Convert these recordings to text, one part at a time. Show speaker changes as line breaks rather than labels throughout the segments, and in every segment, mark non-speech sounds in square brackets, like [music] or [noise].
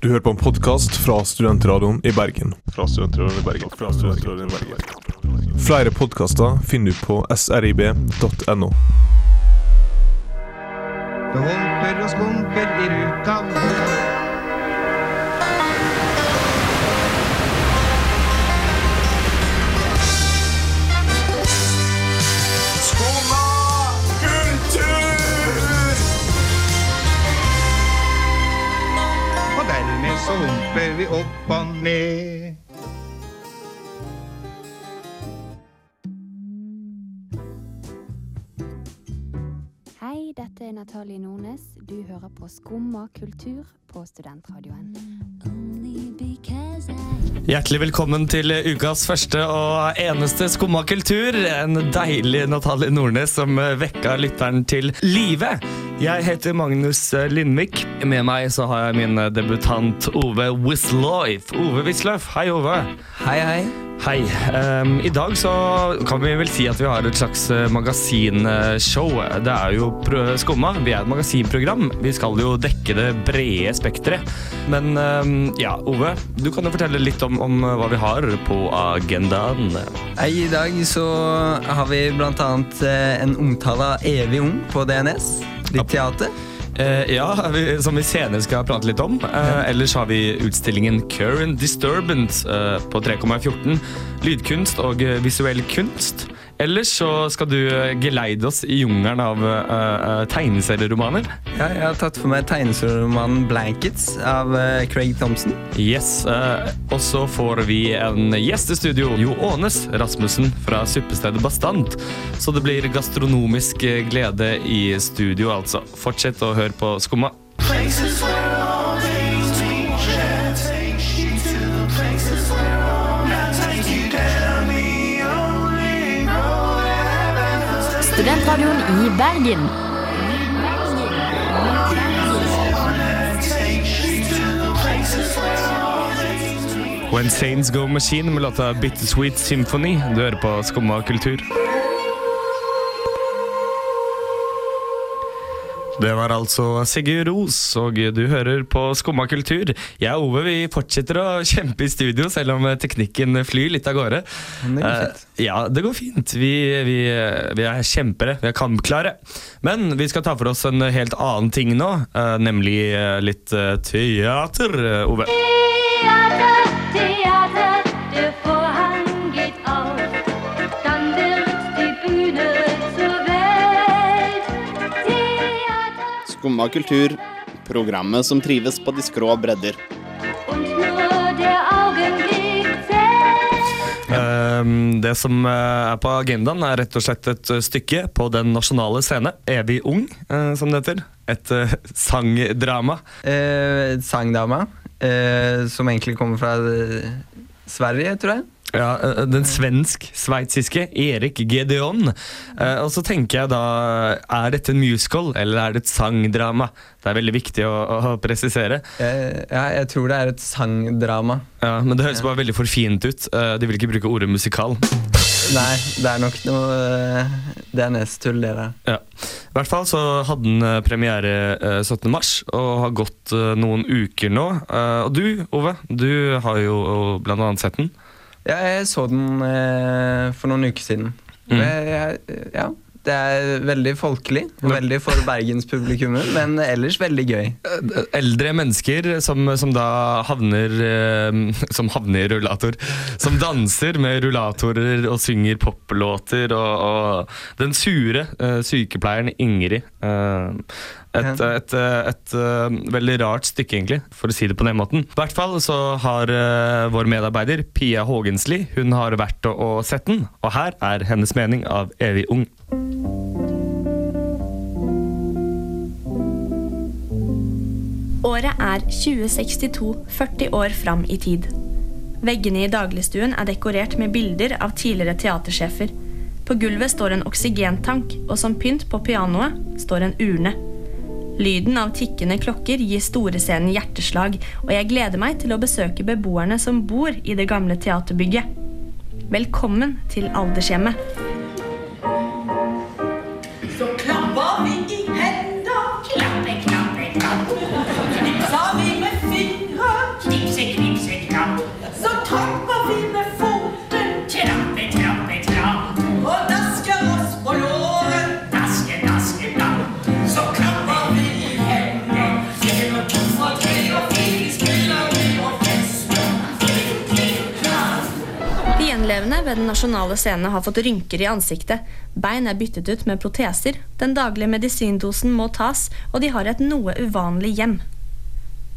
Du hører på en podkast fra Studentradioen i Bergen.
Fra Studentradioen i Bergen. Fra Studentradioen i Bergen.
Flere podkaster finner du på srib.no.
Det humper og skumper i ruta så humper vi opp og ned.
Hei, dette er Natalie Nornes. Du hører på Skumma kultur på Studentradioen.
Hjertelig velkommen til ukas første og eneste Skumma kultur. En deilig Natalie Nordnes som vekka lytteren til live. Jeg heter Magnus Lindvik. Med meg så har jeg min debutant Ove Wisløff. Ove Wisløff, hei Ove.
Hei, hei.
Hei. Um, I dag så kan vi vel si at vi har et slags eh, magasinshow. Det er jo Skumma. Vi er et magasinprogram. Vi skal jo dekke det brede spekteret. Men ehm, ja, Ove, du kan jo fortelle litt om, om hva vi har på agendaen.
I dag så har vi annet eh, en omtale av Evig ung på DNS. Ditt teater.
Eh, ja, vi, som vi senere skal prate litt om. Eh, ellers har vi utstillingen Current Disturbance eh, på 3,14. Lydkunst og eh, visuell kunst. Ellers så skal du eh, geleide oss i jungelen av uh, tegneserieromaner.
Ja, jeg har tatt for meg tegneserieromanen 'Blankets' av uh, Craig Thompson.
Yes, uh, Og så får vi en gjest i studio. Jo Ånes Rasmussen fra suppestedet Bastant. Så det blir gastronomisk glede i studio, altså. Fortsett å høre på Skumma.
Studentradioen i Bergen.
When Saints Go Machine med låta Bittersweet Symphony. Du hører på Skumma kultur. Det var altså Sigurd Ros, og du hører på Skumma kultur. Jeg og Ove vi fortsetter å kjempe i studio, selv om teknikken flyr litt av gårde.
Det går
fint.
fint.
ja, det går fint. Vi, vi, vi er kjempere. Vi er kampklare. Men vi skal ta for oss en helt annen ting nå, uh, nemlig eh, litt eh, teater, eh, Ove.
Theater,
Skumma kultur, programmet som trives på de skrå bredder.
Um, det som eh, er på agendaen, er rett og slett et eh, stykke på Den nasjonale scene. Evig ung, eh, som det heter. Et sangdrama.
Eh, sangdama, eh, som egentlig kommer fra Sverige, tror jeg.
Ja, eh, den svensk-sveitsiske Erik Gedeon. Eh, og så tenker jeg da Er dette en musical, eller er det et sangdrama? Det er veldig viktig å, å presisere.
Eh, ja, jeg tror det er et sangdrama.
Ja, men det høres bare veldig for fint ut. Eh, de vil ikke bruke ordet musikal.
Nei, det er nok noe eh, DNS-tull, det der.
Ja. I hvert fall så hadde den eh, premiere eh, 17. mars og har gått eh, noen uker nå. Eh, Og du, Ove, du har jo blant annet sett den.
Jeg så den eh, for noen uker siden.
Mm.
Jeg, jeg, ja, det er veldig folkelig, og veldig for bergenspublikummet, men ellers veldig gøy.
Eldre mennesker som, som da havner eh, Som havner i rullator. Som danser med rullatorer og synger poplåter. Og, og den sure eh, sykepleieren Ingrid. eh, et, et, et, veldig rart stykke, egentlig, for å si det på den måten. I hvert fall så har vår medarbeider Pia Hågensli Hun har vært og, og sett den, og her er hennes mening av Evig ung.
Året er 2062, 40 år fram i tid. Veggene i dagligstuen er dekorert med bilder av tidligere teatersjefer. På gulvet står en oksygentank, og som pynt på pianoet står en urne. Lyden av tikkende klokker gir storescenen hjerteslag, og jeg gleder meg til å besøke beboerne som bor i det gamle teaterbygget. Velkommen til aldershjemmet. Ved den nasjonale scenen har fått rynker i ansiktet, bein er byttet ut med proteser, den daglige medisindosen må tas, og de har et noe uvanlig hjem.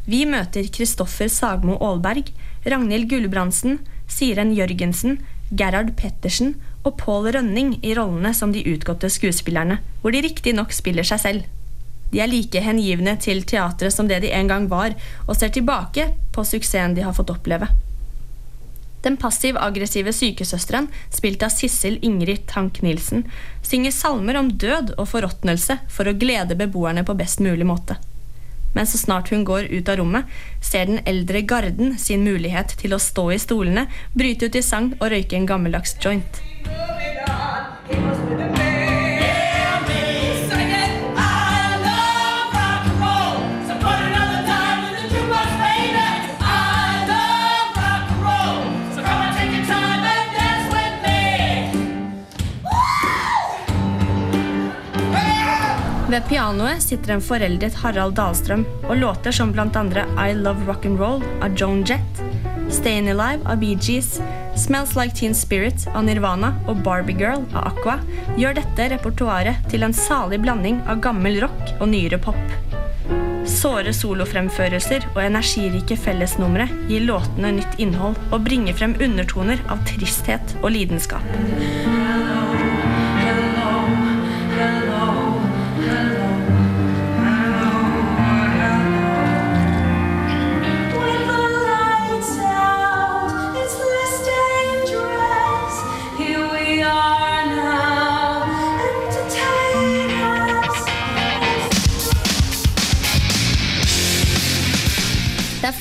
Vi møter Kristoffer Sagmo Aalberg, Ragnhild Gulbrandsen, Siren Jørgensen, Gerhard Pettersen og Pål Rønning i rollene som de utgåtte skuespillerne, hvor de riktignok spiller seg selv. De er like hengivne til teatret som det de en gang var, og ser tilbake på suksessen de har fått oppleve. Den passiv-aggressive sykesøsteren, spilt av Sissel Ingrid Tank-Nielsen, synger salmer om død og forråtnelse for å glede beboerne på best mulig måte. Men så snart hun går ut av rommet, ser den eldre garden sin mulighet til å stå i stolene, bryte ut i sang og røyke en gammeldags joint. Ved pianoet sitter en foreldret Harald Dahlstrøm og låter som andre I Love Rock'n'Roll av Joan Jett, Stayin' Alive av Bee Gees, Smells Like Teen Spirit av Nirvana og Barbie Girl av Aqua gjør dette repertoaret til en salig blanding av gammel rock og nyere pop. Såre solofremførelser og energirike fellesnumre gir låtene nytt innhold og bringer frem undertoner av tristhet og lidenskap.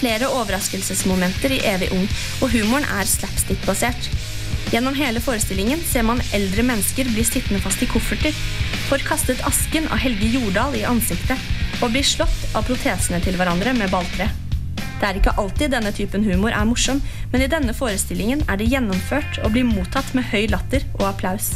Flere overraskelsesmomenter i Evig ung, og humoren er slapstick-basert. Gjennom hele forestillingen ser man eldre mennesker bli sittende fast i kofferter, får kastet asken av Helge Jordal i ansiktet og blir slått av protesene til hverandre med balltre. Det er ikke alltid denne typen humor er morsom, men i denne forestillingen er det gjennomført og blir mottatt med høy latter og applaus.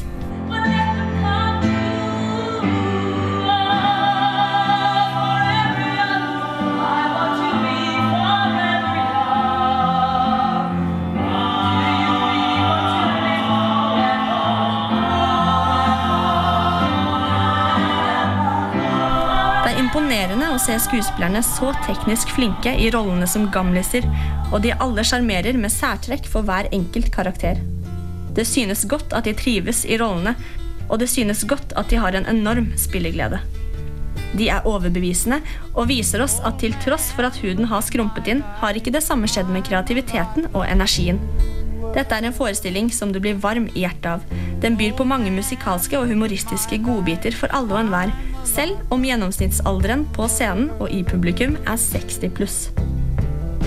Er imponerende å se skuespillerne så teknisk flinke i rollene som gamliser, og de alle sjarmerer med særtrekk for hver enkelt karakter. Det synes godt at de trives i rollene, og det synes godt at de har en enorm spilleglede. De er overbevisende og viser oss at til tross for at huden har skrumpet inn, har ikke det samme skjedd med kreativiteten og energien. Dette er en forestilling som du blir varm i hjertet av. Den byr på mange musikalske og humoristiske godbiter for alle og enhver, selv om gjennomsnittsalderen på scenen og i publikum er 60 pluss.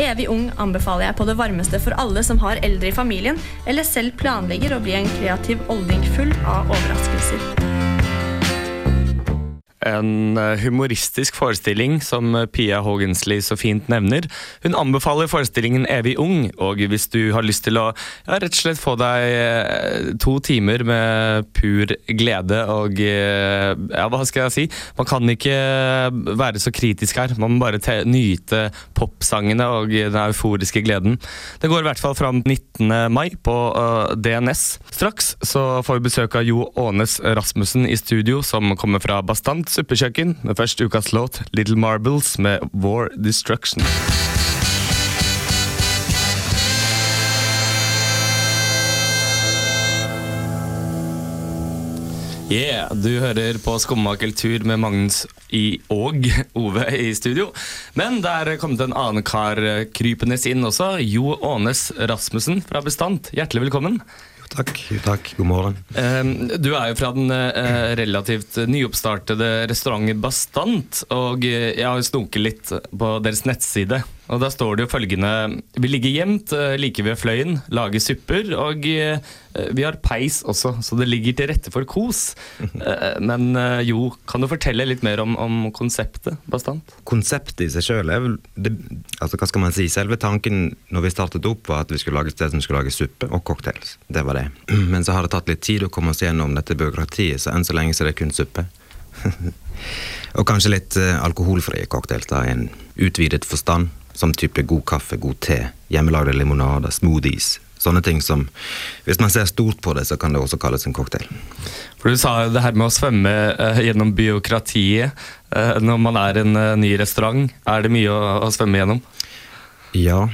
Evig ung anbefaler jeg på det varmeste for alle som har eldre i familien, eller selv planlegger å bli en kreativ olding full av overraskelser.
En eh, humoristisk forestilling som Pia Hågensli så fint nevner. Hun anbefaler forestillingen Evig ung, og hvis du har lyst til å ja, rett og slett få deg eh, to timer med pur glede og eh, Ja, hva skal jeg si? Man kan ikke være så kritisk her. Man må bare te nyte popsangene og den euforiske gleden. Det går i hvert fall fram 19. mai på uh, DNS. Straks så får vi besøk av Jo Ånes Rasmussen i studio, som kommer fra Bastant suppekjøkken. med først ukas låt, Little Marbles med War Destruction. Yeah, du hører på Skumma kultur med Magnus i og Ove i studio. Men det er kommet en annen kar krypende inn også. Jo Ånes Rasmussen fra Bestand. Hjertelig velkommen.
Takk. Takk. God morgen.
Eh, Du er jo fra den eh, relativt nyoppstartede restauranten Bastant, og eh, jeg har snoket litt på deres nettside. Og Da står det jo følgende Vi ligger gjemt eh, like ved fløyen, lager supper, og eh, vi har peis også, så det ligger til rette for kos. [laughs] Eh, Men jo, kan du fortelle litt mer om, om konseptet Bastant?
Konseptet i seg sjøl er vel det, altså, Hva skal man si? Selve tanken når vi startet opp, var at vi skulle lage et sted som skulle lage suppe og cocktails. Det var det. [clears throat] Men så har det tatt litt tid å komme oss gjennom dette byråkratiet, så enn så lenge så er det kun suppe. [laughs] og kanskje litt alkoholfrie cocktails da, i en utvidet forstand. Som type god kaffe, god te, hjemmelagde limonader, smoothies, Sånne ting som Hvis man ser stort på det, så kan det også kalles en cocktail.
For Du sa jo det her med å svømme eh, gjennom byråkratiet eh, når man er en eh, ny restaurant. Er det mye å, svømme gjennom?
Ja,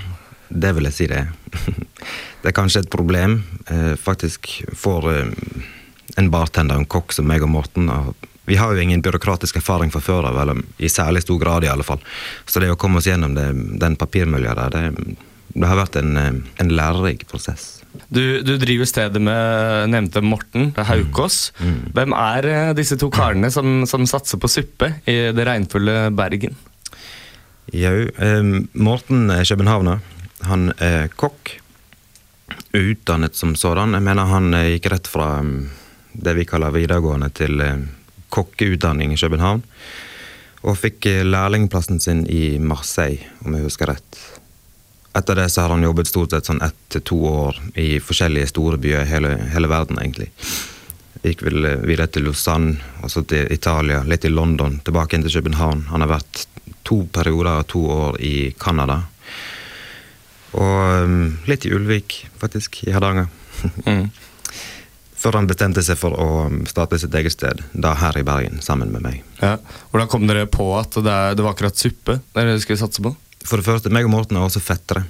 det vil jeg si det. er. [laughs] Det er kanskje et problem. Faktisk for en bartender, en kokk som meg og Morten og Vi har jo ingen byråkratisk erfaring fra før av, eller i særlig stor grad i alle fall. Så det å komme oss gjennom det, den papirmølja der, det, det har vært en, eh, en lærerik prosess.
Du, du driver stedet med nevnte Morten Haukås. Hvem er eh, disse to karene som, som satser på suppe i det regnfulle Bergen?
Jau, eh, Morten er københavner. Han er kokk. Utdannet som sådan. Jeg mener han eh, gikk rett fra mm, det vi kaller videregående til kokkeutdanning i København. Og fikk eh, lærlingplassen sin i Marseille, om jeg husker rett. Etter det så har han jobbet stort sett sånn ett til to år i forskjellige store byer i hele, hele verden, egentlig. Gikk vel eh, videre til Lausanne, og så til Italia, litt i London, tilbake inn til København. Han har vært to perioder av to år i Canada. Og um, litt i Ulvik, faktisk, i Hardanger.
Mm.
Før han bestemte seg for å um, starte sitt eget sted, da her i Bergen, sammen med meg.
Ja. Hvordan kom dere på at det, er- det var akkurat suppe dere skulle satse på?
For det første, meg og Morten er også fettere,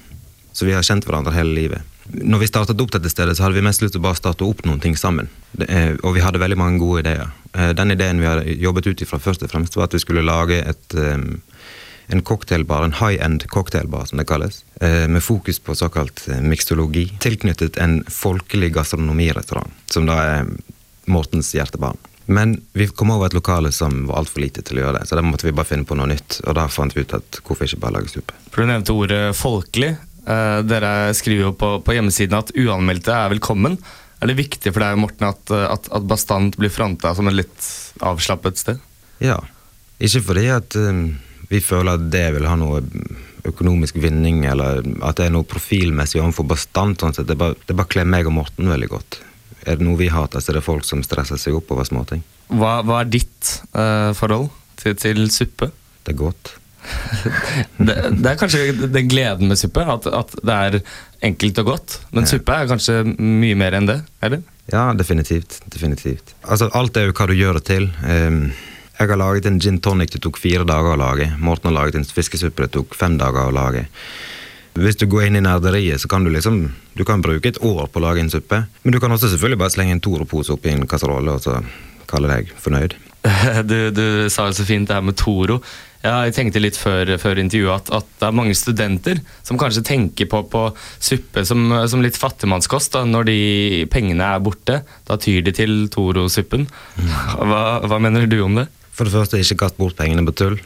så vi har kjent hverandre hele livet. Når vi startet opp dette stedet, så hadde vi mest lyst til å bare starte opp noen ting sammen. Eh, og vi hadde veldig mange gode ideer. Eh, Den ideen vi hadde jobbet ut ifra først og fremst, var at vi skulle lage et, eh, en cocktailbar, en high-end cocktailbar, som det kalles, eh, med fokus på såkalt mikstologi, tilknyttet en folkelig gastronomirestaurant, som da er Mortens hjertebarn. Men vi kom over et lokale som var altfor lite til å gjøre det, så da måtte vi bare finne på noe nytt. Og da fant vi ut at hvorfor ikke bare lage suppe.
For Du nevnte ordet folkelig. Eh, dere skriver jo på, på hjemmesiden at uanmeldte er velkommen. Er det viktig for deg Morten, at, eh, at, at Bastant blir fronta som et litt avslappet sted?
Ja. Ikke fordi at um, vi føler at det vil ha noe økonomisk vinning, eller at det er noe profilmessig overfor Bastant. Sånn sett. Det bare, det bare kler meg og Morten veldig godt. Er det noe vi hater, så er det folk som stresser seg opp over småting.
Hva, hva er ditt uh, forhold til, til suppe?
Det er godt. [laughs]
det, det er kanskje den gleden med suppe, at, at det er enkelt og godt. Men suppe er kanskje mye mer enn det? eller?
Ja, definitivt. definitivt. Altså, Alt er jo hva du gjør det til. Um, jeg har laget en gin tonic det tok fire dager å lage. Morten har laget en fiskesuppe det tok fem dager å lage. Hvis du går inn i nerderiet, så kan du liksom Du kan bruke et år på å lage en suppe. Men du kan også selvfølgelig bare slenge en Toro-pose oppi en kasserolle og så kalle deg fornøyd. [laughs]
Du, du sa jo så fint det her med Toro. Ja, jeg tenkte litt før, før intervjuet at, at det er mange studenter som kanskje tenker på, på suppe som, som litt fattigmannskost. Da. Når de pengene er borte, da tyr de til Toro-suppen. Hva, hva mener du om det?
For det første, ikke kast bort pengene på tull.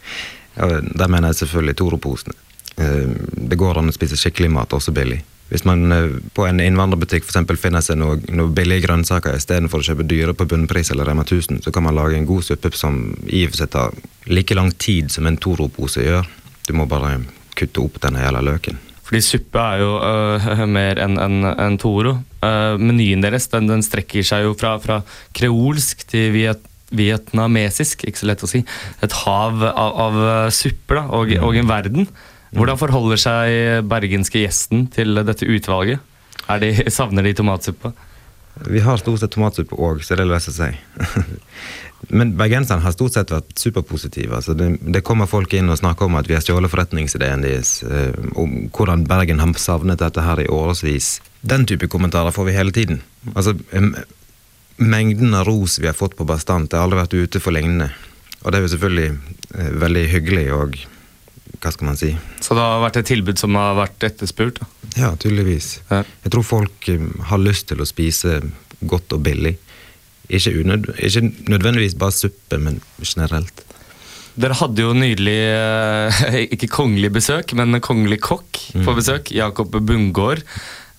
[laughs] der mener jeg selvfølgelig Toro-posene. Eh, Det går an å spise skikkelig mat, også billig. Hvis man eh, på en innvandrerbutikk for finner seg noen noe billige grønnsaker istedenfor å kjøpe dyre på bunnpris eller Rema 1000, så kan man lage en god suppe som i og for seg tar like lang tid som en Toro-pose gjør. Du må bare kutte opp denne jævla løken.
Fordi suppe er jo øh, [laughs] mer enn en, en Toro. Uh, menyen deres den, den strekker seg jo fra, fra kreolsk til viet, vietnamesisk, ikke så lett å si. Et hav av, av øh, supper og, og en verden. Hvordan forholder seg bergenske gjesten til dette utvalget? De, savner de tomatsuppe?
Vi har stort sett tomatsuppe òg, så det er å si. Men bergenserne har stort sett vært superpositive. Altså det, det kommer folk inn og snakker om at vi har stjålet forretningsideen deres, eh, om hvordan Bergen har savnet dette her i årevis. Den type kommentarer får vi hele tiden. Altså, Mengden av ros vi har fått på Bastant, jeg har aldri vært ute for lignende. Og det er jo selvfølgelig eh, veldig hyggelig og Hva skal man si?
Så det har vært et tilbud som har vært etterspurt? Da.
Ja, tydeligvis. Jeg tror folk eh, har lyst til å spise godt og billig. Ikke, unød, ikke nødvendigvis bare suppe, men generelt.
Dere hadde jo nylig, eh, [laughs] ikke kongelig besøk, men kongelig kokk på besøk. Jakob Bundgaard.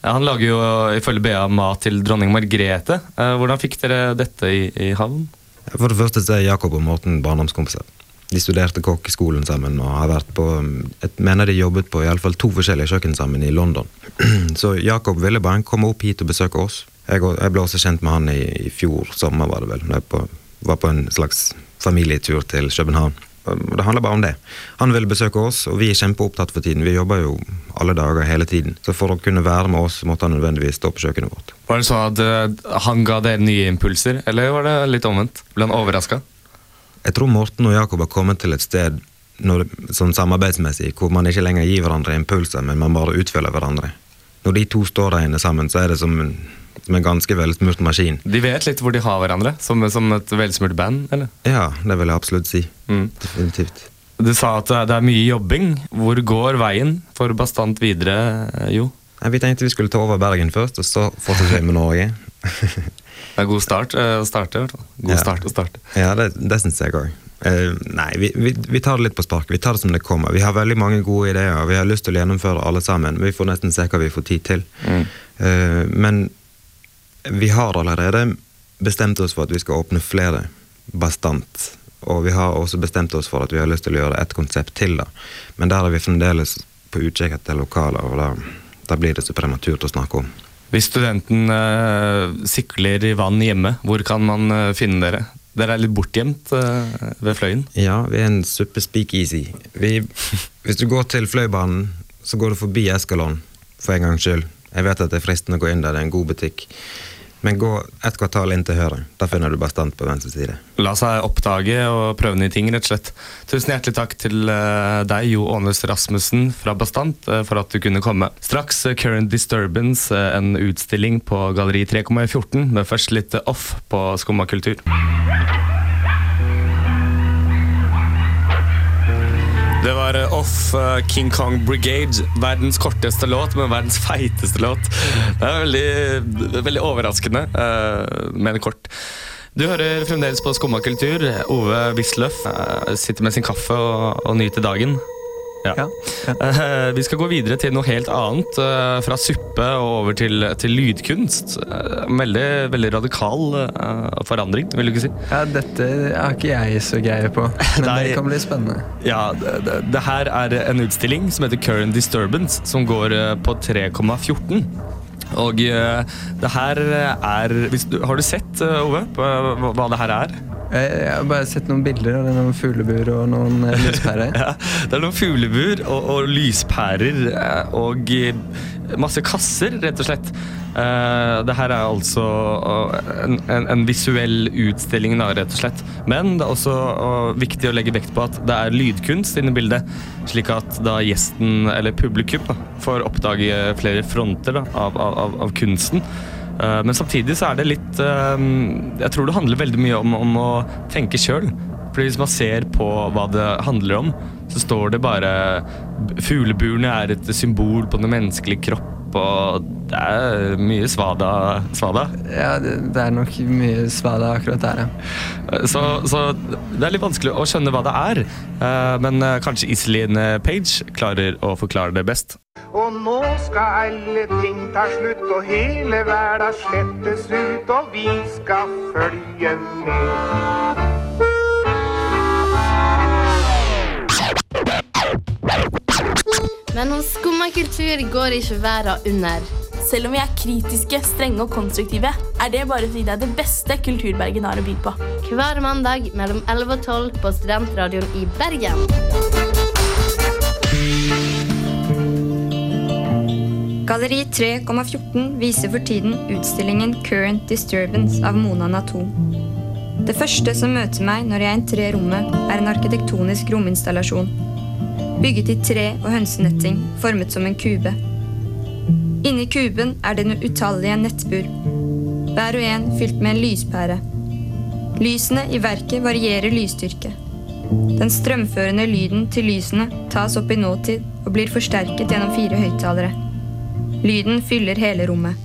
Han lager jo ifølge BA mat til dronning Margrethe. Eh, Hvordan fikk dere dette i, i havn?
For det første så er Jakob og Morten barndomskompiser. De studerte kokkeskolen sammen og har vært på Jeg mener de jobbet på i alle fall to forskjellige kjøkken sammen i London. [clears throat] Så Jakob ville bare komme opp hit og besøke oss. Jeg ble også kjent med han i, i fjor sommer, var det vel. Da jeg på, var på en slags familietur til København. Det handler bare om det. Han vil besøke oss, og vi er kjempeopptatt for tiden. Vi jobber jo alle dager hele tiden. Så for å kunne være med oss, måtte han nødvendigvis stå på kjøkkenet vårt.
Var det sånn at eh, han ga dere nye impulser, eller var det litt omvendt? Ble han overraska?
Jeg tror Morten og Jakob har kommet til et sted når, sånn samarbeidsmessig hvor man ikke lenger gir hverandre impulser, men man bare utfyller hverandre. Når de to står der inne sammen, så er det som en, som en ganske velsmurt maskin.
De vet litt hvor de har hverandre, som, som et velsmurt band? eller?
Ja, det vil jeg absolutt si.
Mm.
Definitivt.
Du sa at det er mye jobbing. Hvor går veien for Bastant videre, eh, Jo?
Vi tenkte vi skulle ta over Bergen først, og så fortsette med Norge. [laughs]
Det er god start eh, å starte. i hvert fall. God
Ja.
start å starte.
Ja, det, det syns jeg òg. nei, vi, vi, vi tar det litt på spark. Vi tar det som det kommer. Vi har veldig mange gode ideer, vi har lyst til å gjennomføre alle sammen. Men vi får nesten se hva vi får tid til. Eh, men vi har allerede bestemt oss for at vi skal åpne flere bastant. Og vi har også bestemt oss for at vi har lyst til å gjøre et konsept til. da. Men der er vi fremdeles på utkikk etter lokaler, og da, da blir det så prematurt å snakke om.
Hvis studenten eh, sikler i vann hjemme, hvor kan man eh, finne dere? Dere er litt bortgjemt eh, ved Fløyen.
Ja, vi er en suppe speakeasy. Vi, hvis du går til Fløibanen, så går du forbi Eskalon, for en gangs skyld. Jeg vet at det er fristende å gå inn der, det er en god butikk. Men gå ett kvartal inn til høyre. Da finner du Bastant på venstre side.
La seg oppdage og prøve nye ting, rett og slett. Tusen hjertelig takk til eh, deg, Jo Ånes Rasmussen fra Bastant, eh, for at du kunne komme. Straks eh, Current Disturbance, en utstilling på Galleri 3,14, men først litt off på Skumma kultur. Det var eh, Off eh, King Kong Brigade. Verdens korteste låt, men verdens feiteste låt. Det er veldig, veldig overraskende, eh, men kort. Du hører fremdeles på Skumma kultur. Ove Wisløff sitter med sin kaffe og, og nyter dagen. Ja. Uh, vi skal gå videre til noe helt annet. Uh, fra suppe og over til, til lydkunst. Uh, veldig, veldig radikal forandring, vil du ikke si?
Ja, dette har ikke jeg så greie på, [laughs] men
Nei.
det kan bli spennende.
Ja, det, det, det her er en utstilling som heter Current Disturbance, som går på 3,14. Og det her er du, Har du sett, Ove, hva det her er?
Jeg, har bare sett noen bilder av er noen fuglebur og noen eh, lyspærer. [laughs]
Ja, det er noen fuglebur og, og lyspærer eh, og eh, masse kasser, rett og slett. Uh, det her er altså en, en, en visuell utstilling, rett og slett. Men det er også viktig å legge vekt på at det er lydkunst inne i bildet, slik at da gjesten, eller publikum, da, får oppdage flere fronter da, av, av, av kunsten. Eh, Men samtidig så er det litt eh, Jeg tror det handler veldig mye om, om å tenke sjøl. Fordi Hvis man ser på hva det handler om, så står det bare Fugleburene er et symbol på den menneskelige kropp, og det er mye svada. svada.
Ja, det, det er nok mye svada akkurat der, ja.
Så, så det er litt vanskelig å skjønne hva det er. Eh, Men eh, kanskje Iselin Page klarer å forklare det best.
Og nå skal alle ting ta slutt, og hele verda slettes ut, og vi skal følge med.
Men hos Skumma kultur går ikke verden under.
Selv om vi er kritiske, strenge og konstruktive, er det bare fordi det er det beste Kulturbergen har å by på.
Hver mandag mellom 11 og 12 på Studentradioen i Bergen.
Galleri 3,14 viser for tiden utstillingen Current Disturbance av Mona Nato. Det første som møter meg når jeg entrer rommet, er en arkitektonisk rominstallasjon. Bygget i tre og hønsenetting, formet som en kube. Inni kuben er det utallige nettbur. Hver og en fylt med en lyspære. Lysene i verket varierer lysstyrke. Den strømførende lyden til lysene tas opp i nåtid og blir forsterket gjennom fire høyttalere. Lyden fyller hele rommet.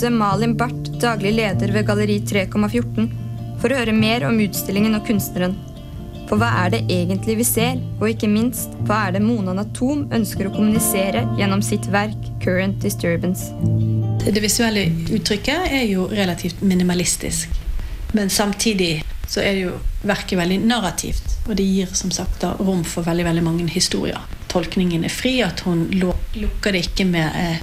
Jeg møtte Malin Barth, daglig leder ved Galleri 3,14, for å høre mer om utstillingen og kunstneren. For hva er det egentlig vi ser, og ikke minst, hva er det Mona Natom ønsker å kommunisere gjennom sitt verk Current Disturbance?
Det visuelle uttrykket er jo relativt minimalistisk. Men samtidig så er det jo verket veldig narrativt. Og det gir som sagt da rom for veldig veldig mange historier. Tolkningen er fri, at hun lukker det ikke med eh,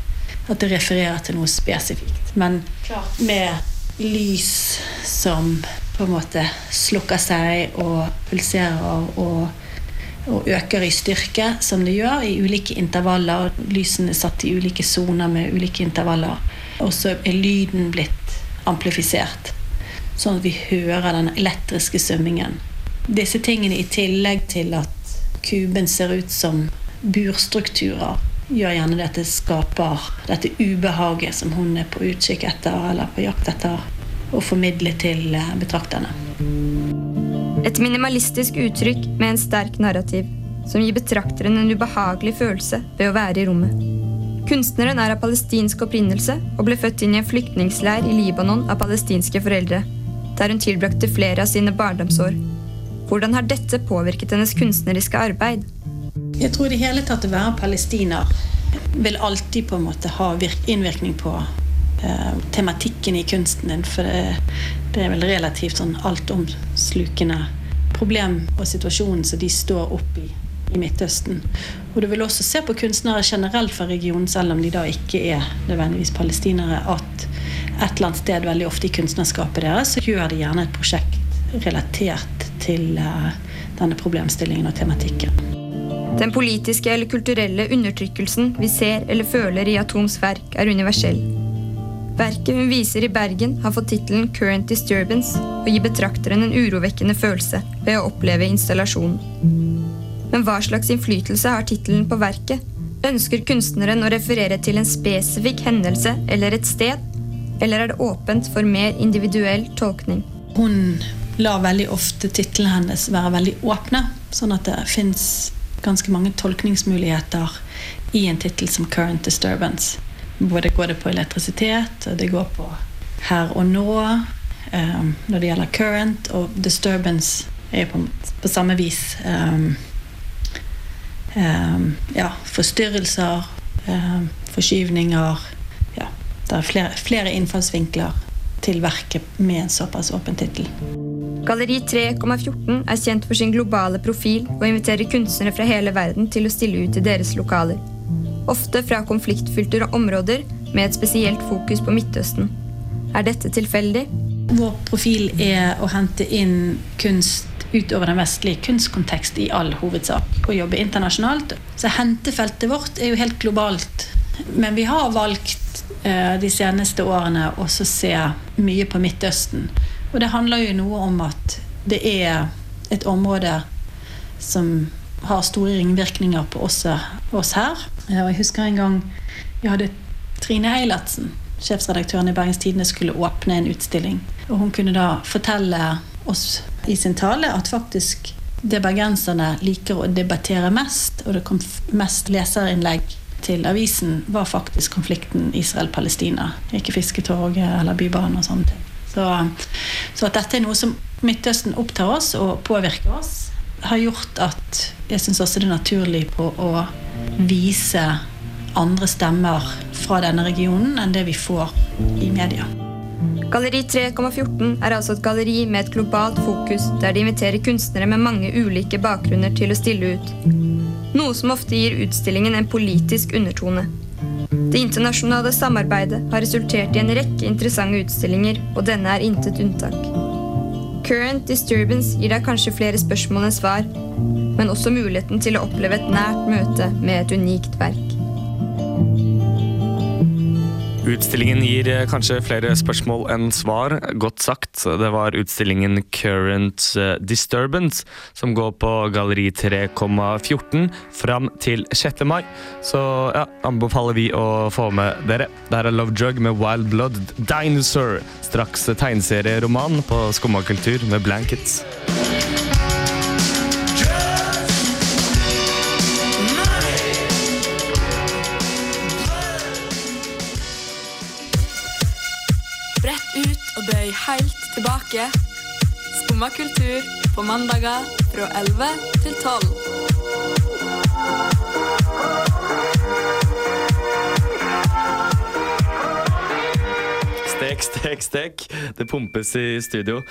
at det refererer til noe spesifikt. Men klart med lys som på en måte slukker seg og pulserer og, og øker i styrke, som det gjør, i ulike intervaller. Lysene er satt i ulike soner med ulike intervaller. Og så er lyden blitt amplifisert, sånn at vi hører den elektriske summingen. Disse tingene i tillegg til at kuben ser ut som burstrukturer, gjør gjerne det at det skaper dette ubehaget som hun er på utkikk etter, eller på jakt etter, å formidle til eh, betrakterne.
Et minimalistisk uttrykk med en sterk narrativ, som gir betrakteren en ubehagelig følelse ved å være i rommet. Kunstneren er av palestinsk opprinnelse og ble født inn i en flyktningsleir i Libanon av palestinske foreldre, der hun tilbrakte flere av sine barndomsår. Hvordan har dette påvirket hennes kunstneriske arbeid?
Jeg tror i det hele tatt å være palestiner vil alltid på en måte ha innvirkning på eh, tematikken i kunsten din. For det, det er vel relativt sånn altomslukende problem og situasjonen som de står oppi i Midtøsten. Og du vil også se på kunstnere generelt fra regionen, selv om de da ikke er nødvendigvis palestinere, at et eller annet sted veldig ofte i kunstnerskapet deres så gjør de gjerne et prosjekt relatert til eh, denne problemstillingen og tematikken.
Den politiske eller kulturelle undertrykkelsen vi ser eller føler i Atoms verk, er universell. Verket hun viser i Bergen, har fått tittelen 'Current Disturbance' og gir betrakteren en urovekkende følelse ved å oppleve installasjonen. Men hva slags innflytelse har tittelen på verket? Ønsker kunstneren å referere til en spesifikk hendelse eller et sted? Eller er det åpent for mer individuell tolkning?
Hun lar veldig ofte titlene hennes være veldig åpne, sånn at det fins ganske mange tolkningsmuligheter i en tittel som 'Current Disturbance'. Både går det på elektrisitet, og det går på her og nå um, når det gjelder 'current', og 'disturbance' er på, på samme vis um, um, ja, forstyrrelser, forskyvninger ja, Det er flere, flere innfallsvinkler til verket med en såpass åpen tittel.
Galleri 3,14 er kjent for sin globale profil og inviterer kunstnere fra hele verden til å stille ut i deres lokaler. Ofte fra konfliktfylte områder med et spesielt fokus på Midtøsten. Er dette tilfeldig?
Vår profil er å hente inn kunst utover den vestlige kunstkontekst i all hovedsak. Og jobbe internasjonalt. Så hentefeltet vårt er jo helt globalt. Men vi har valgt eh, de seneste årene også se mye på Midtøsten. Og det handler jo noe om at det er et område som har store ringvirkninger på oss, oss her. Eh, Og jeg husker en gang vi hadde Trine Eilertsen, sjefsredaktøren i Bergens Tidende, skulle åpne en utstilling. Og hun kunne da fortelle oss i sin tale at faktisk det bergenserne liker å debattere mest, og det kom mest leserinnlegg til avisen, var faktisk konflikten Israel-Palestina. Ikke Fisketorget eller Bybanen og sånne ting. Så, så at dette er noe som Midtøsten opptar oss og påvirker oss, har gjort at jeg syns også det er naturlig på å vise andre stemmer fra denne regionen enn det vi får i media.
Galleri 3,14 er altså et galleri med et globalt fokus, der de inviterer kunstnere med mange ulike bakgrunner til å stille ut. Noe som ofte gir utstillingen en politisk undertone. Det internasjonale samarbeidet har resultert i en rekke interessante utstillinger, og denne er intet unntak. Current Disturbance gir deg kanskje flere spørsmål enn svar, men også muligheten til å oppleve et nært møte med et unikt verk.
Utstillingen gir eh, kanskje flere spørsmål enn svar. Godt sagt. Det var utstillingen Current eh, Disturbance, som går på Galleri 3,14 fram til 6. mai. Så ja, anbefaler vi å få med dere. Det er Love Drug med Wild Blood Dinosaur. Straks tegneserieroman på Skumma kultur med Blankets.
Helt tilbake. Skumma kultur på mandager fra 11 til 12.
Stek. Det pumpes i studio.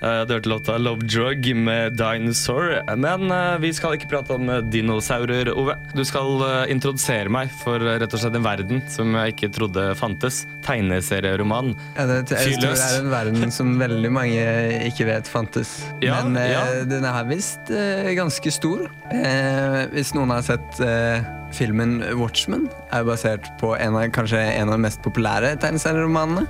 Eh, Du hørte låta 'Love Drug' med Dinosaur. Men eh, vi skal ikke prate om eh, dinosaurer, Ove. Du skal eh, introdusere meg for eh, rett og slett en verden som jeg ikke trodde fantes. Tegneserieroman.
Ja, det, jeg tror det er en verden som veldig mange ikke vet fantes.
Ja,
Men eh,
ja.
den er visst eh, ganske stor. Eh, hvis noen har sett eh, filmen Watchmen, er basert på en av, kanskje en av de mest populære tegneserieromanene.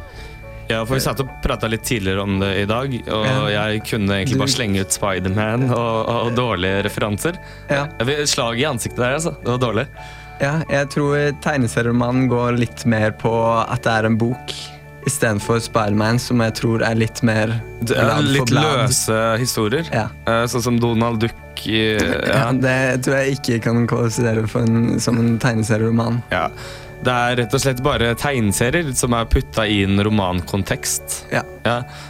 Ja, for Vi satt og prata litt tidligere om det i dag, og
Ja.
jeg kunne egentlig bare slenge ut Spiderman og, og dårlige referanser.
Ja.
Jeg Slag i ansiktet der, altså. Det var dårlig.
Ja, jeg tror tegneserieromanen går litt mer på at det er en bok, istedenfor Spiderman, som jeg tror er litt mer
er
blad
litt
blad.
løse historier. Ja. Sånn som Donald Duck i
Ja, det tror jeg ikke kan kvalifisere for en, som en tegneserieroman.
Ja. Det er rett og slett bare tegneserier som er putta i en romankontekst.
Ja.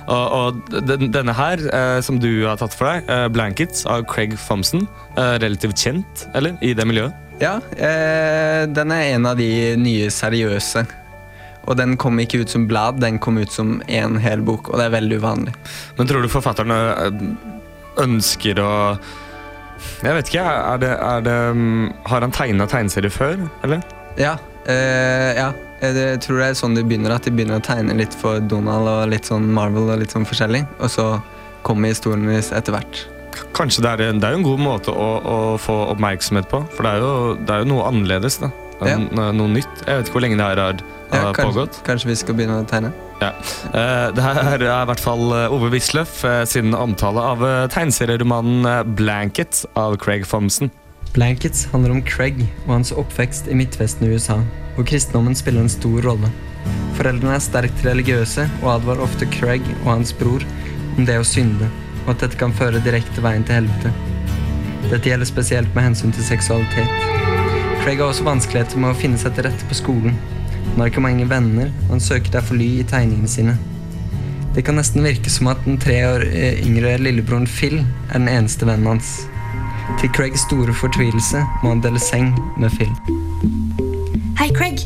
Og, og den, denne her, eh, som du har tatt for deg, eh, 'Blankets' av Craig Thompson, eh, relativt kjent, eller? I det miljøet?
Ja, eh, den er en av de nye seriøse. Og den kom ikke ut som blad, den kom ut som en hel bok, og det er veldig uvanlig.
Men tror du forfatterne eh, ønsker å Jeg vet ikke, er det, er det, mm, har han tegna tegneserier før, eller?
Ja, eh, ja. Jeg tror det er sånn de begynner, at de begynner å tegne litt for Donald og litt sånn Marvel og litt sånn forskjellig, og så kommer historien deres etter hvert.
Kanskje det er, en- det er en god måte å, å få oppmerksomhet på, for det er jo, det er jo noe annerledes. da. Ja. Noe nytt. Jeg vet ikke hvor lenge det her har,
Ja, kanskje,
pågått.
kanskje vi skal begynne å tegne?
Ja. Eh, Det her er i hvert fall eh, Ove Wisløff eh, sin omtale av eh, tegneserieromanen eh, 'Blanket' av Craig Thompson.
Blankets handler om Craig og hans oppvekst i Midtvesten i USA, hvor kristendommen spiller en stor rolle. Foreldrene er sterkt religiøse og advarer ofte Craig og hans bror om det å synde, og at dette kan føre direkte veien til helvete. Dette gjelder spesielt med hensyn til seksualitet. Craig har også vanskeligheter med å finne seg til rette på skolen. Han har ikke mange venner, og han søker derfor ly i tegningene sine. Det kan nesten virke som at den tre år eh, yngre lillebroren Phil er den eneste vennen hans. Til Craigs store fortvilelse må han dele seng med Phil.
Hei, Craig.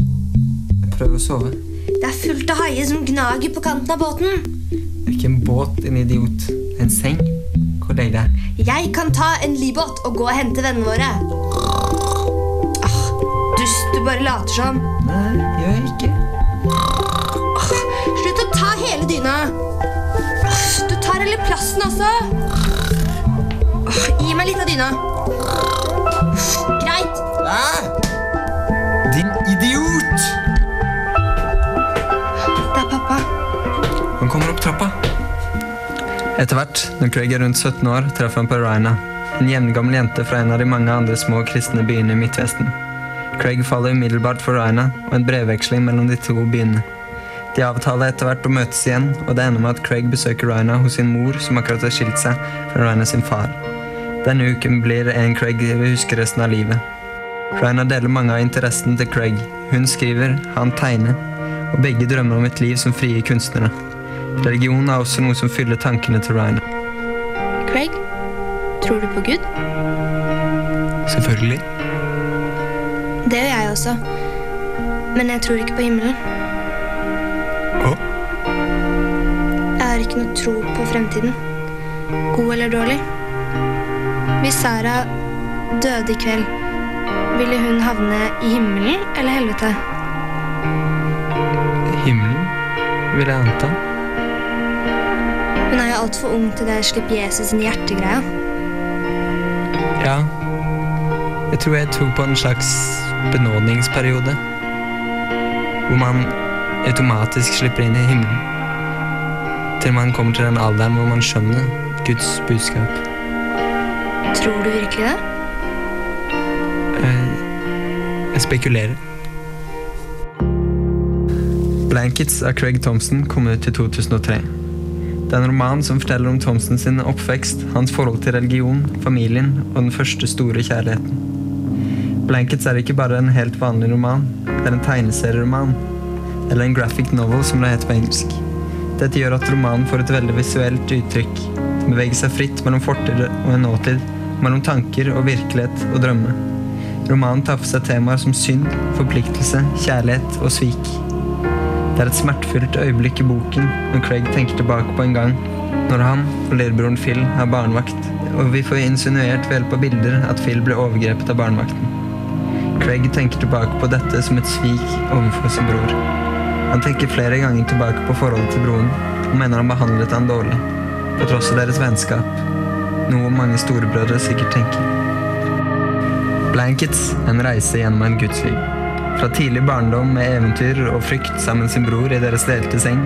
Prøv å sove.
Det er fullt av haier som gnager på kanten av båten.
Det er ikke en båt, din idiot. En seng. Hvor deilig det er.
Jeg kan ta en livbåt og gå og hente vennene våre. Ah, dust, du bare later som.
Nei, gjør jeg ikke.
Ah, slutt å ta hele dyna. Ah, du tar hele plassen også. Gi meg litt av dyna. Greit.
Din idiot!
Det er pappa.
Han kommer opp trappa. Etter hvert, når Craig er rundt 17 år, treffer han på Ryna, En jevngammel jente fra en av de mange andre små kristne byene i Midtvesten. Craig faller umiddelbart for Ryna, og en brevveksling mellom de to byene. De avtaler etter hvert å møtes igjen, og det ender med at Craig besøker Ryna hos sin mor, som akkurat har skilt seg fra Ryna sin far. Denne uken blir en Craig vi husker resten av livet. Raina deler mange av interessene til Craig. Hun skriver, han tegner, og begge drømmer om et liv som frie kunstnere. Religion er også noe som fyller tankene til Raina.
Craig, tror du på Gud?
Selvfølgelig.
Det gjør jeg også. Men jeg tror ikke på himmelen. Jeg har ikke noe tro på fremtiden. God eller dårlig. Hvis Sara døde i kveld, ville hun havne i himmelen eller helvete?
Himmelen, vil jeg anta.
Hun er jo altfor ung til det å slippe Jesus inn i hjertegreia.
Ja. Jeg tror jeg tror på en slags benådningsperiode. Hvor man automatisk slipper inn i himmelen. Til man kommer til den alderen hvor man skjønner Guds budskap.
Tror du virkelig det?
Eh, Jeg spekulerer. Blankets av Craig Thompson kom ut i 2003. Det er en roman som forteller om Thompson sin oppvekst, hans forhold til religion, familien og den første store kjærligheten. Blankets er ikke bare en helt vanlig roman, det er en tegneserieroman. Eller en graphic novel, som det heter på engelsk. Dette gjør at romanen får et veldig visuelt uttrykk. bevege seg fritt mellom fortid og en nåtid, mellom tanker og virkelighet og drømme. Romanen tar for seg temaer som synd, forpliktelse, kjærlighet og svik. Det er et smertefullt øyeblikk i boken når Craig tenker tilbake på en gang når han og lillebroren Phil har barnevakt, og vi får insinuert ved hjelp av bilder at Phil ble overgrepet av barnevakten. Craig tenker tilbake på dette som et svik overfor sin bror. Han tenker flere ganger tilbake på forholdet til broren, og mener han behandlet han dårlig, på tross av deres vennskap, noe mange storebrødre sikkert tenker. Blankets en reise gjennom en gudsliv. Fra tidlig barndom med eventyr og frykt sammen sin bror i deres delte seng,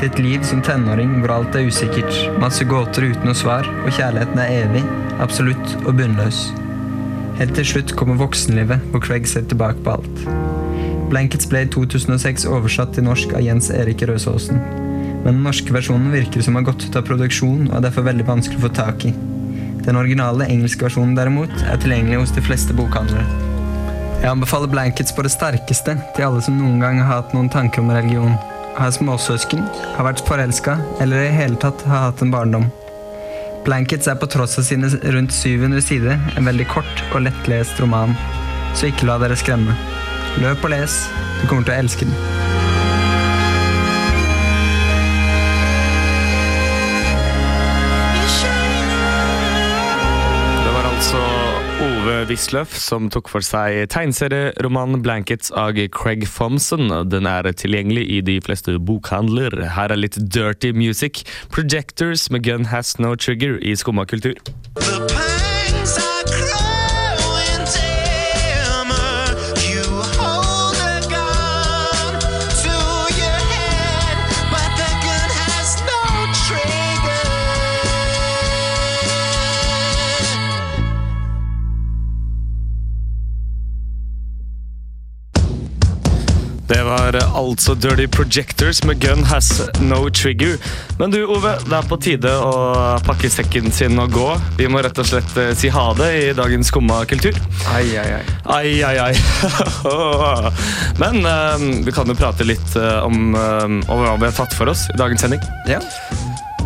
til et liv som tenåring hvor alt er usikkert, masse gåter uten noe svar, og kjærligheten er evig, absolutt og bunnløs. Helt til slutt kommer voksenlivet, hvor Craig ser tilbake på alt. Blankets ble i 2006 oversatt til norsk av Jens Erik Røsaasen. Men den norske versjonen virker som har gått ut av produksjon og er derfor veldig vanskelig å få tak i. Den originale engelske versjonen derimot er tilgjengelig hos de fleste bokhandlere. Jeg anbefaler Blankets på det sterkeste til alle som noen gang har hatt noen tanker om religion, har småsøsken, har vært forelska eller i hele tatt har hatt en barndom. Blankets er på tross av sine rundt 700 sider en veldig kort og lettlest roman, så ikke la dere skremme. Løp og les, du kommer til å elske den.
Ove Wisløff som tok for seg tegneserieromanen 'Blankets' av Craig Thompson. Den er tilgjengelig i de fleste bokhandler. Her er litt dirty music. 'Projectors' med 'Gun Has No Trigger' i Skumma kultur. Det altså Dirty Projectors med Gun Has No Trigger. Men du, Ove, det er på tide å pakke sekken sin og gå. Vi må rett og slett eh, si ha det i dagens Skumma kultur.
Ai, ai, ai.
Ai, ai, ai. [laughs] Men um, vi kan jo prate litt om, eh, om hva vi har tatt for oss i dagens sending.
Ja.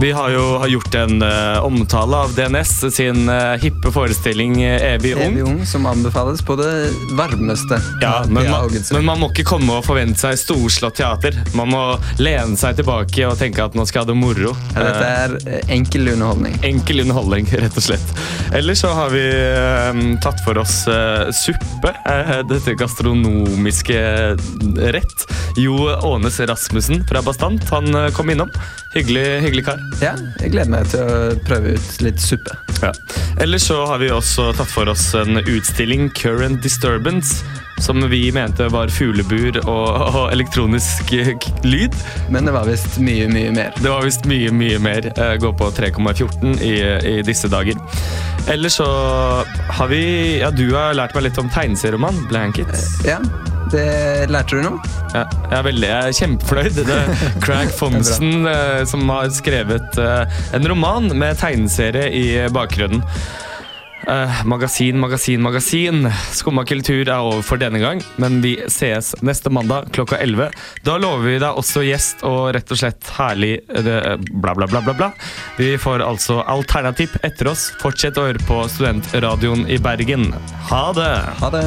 Vi har jo har gjort en uh, omtale av DNS sin uh, hippe forestilling eh, Evig ung.
Evig ung, som anbefales på det varmeste.
Ja, men man, men man må ikke komme og forvente seg storslått teater. Man må lene seg tilbake og tenke at nå skal jeg ha det moro.
Ja, dette er enkel underholdning.
Enkel underholdning, [laughs] rett og slett. Ellers så har vi uh, tatt for oss suppe. dette gastronomiske rett. Jo Ånes Rasmussen fra Bastant han kom innom. Hyggelig, hyggelig kar.
Ja, jeg gleder meg til å prøve ut litt suppe.
Ja. Ellers så har vi også tatt for oss en utstilling, Current Disturbance, som vi mente var fuglebur og, og elektronisk eh, lyd.
Men det var visst mye, mye mer.
Det var visst mye, mye mer. Eh, Gå på 3,14 i, i disse dager. Ellers så har vi Ja, du har lært meg litt om tegneserieroman, Blankets.
Ja, det lærte du noe?
Ja, jeg er veldig jeg er kjempefornøyd. Det er Craig [laughs] Thompson eh, som har skrevet eh, en roman med tegneserie i bakgrunnen. Eh, magasin, magasin, magasin. Skumma kultur er over for denne gang, men vi sees neste mandag klokka 11. Da lover vi deg også gjest og rett og slett herlig bla, bla, bla, bla, bla. Vi får altså alternativ etter oss. Fortsett å høre på Studentradioen i Bergen. Ha det!
Ha det.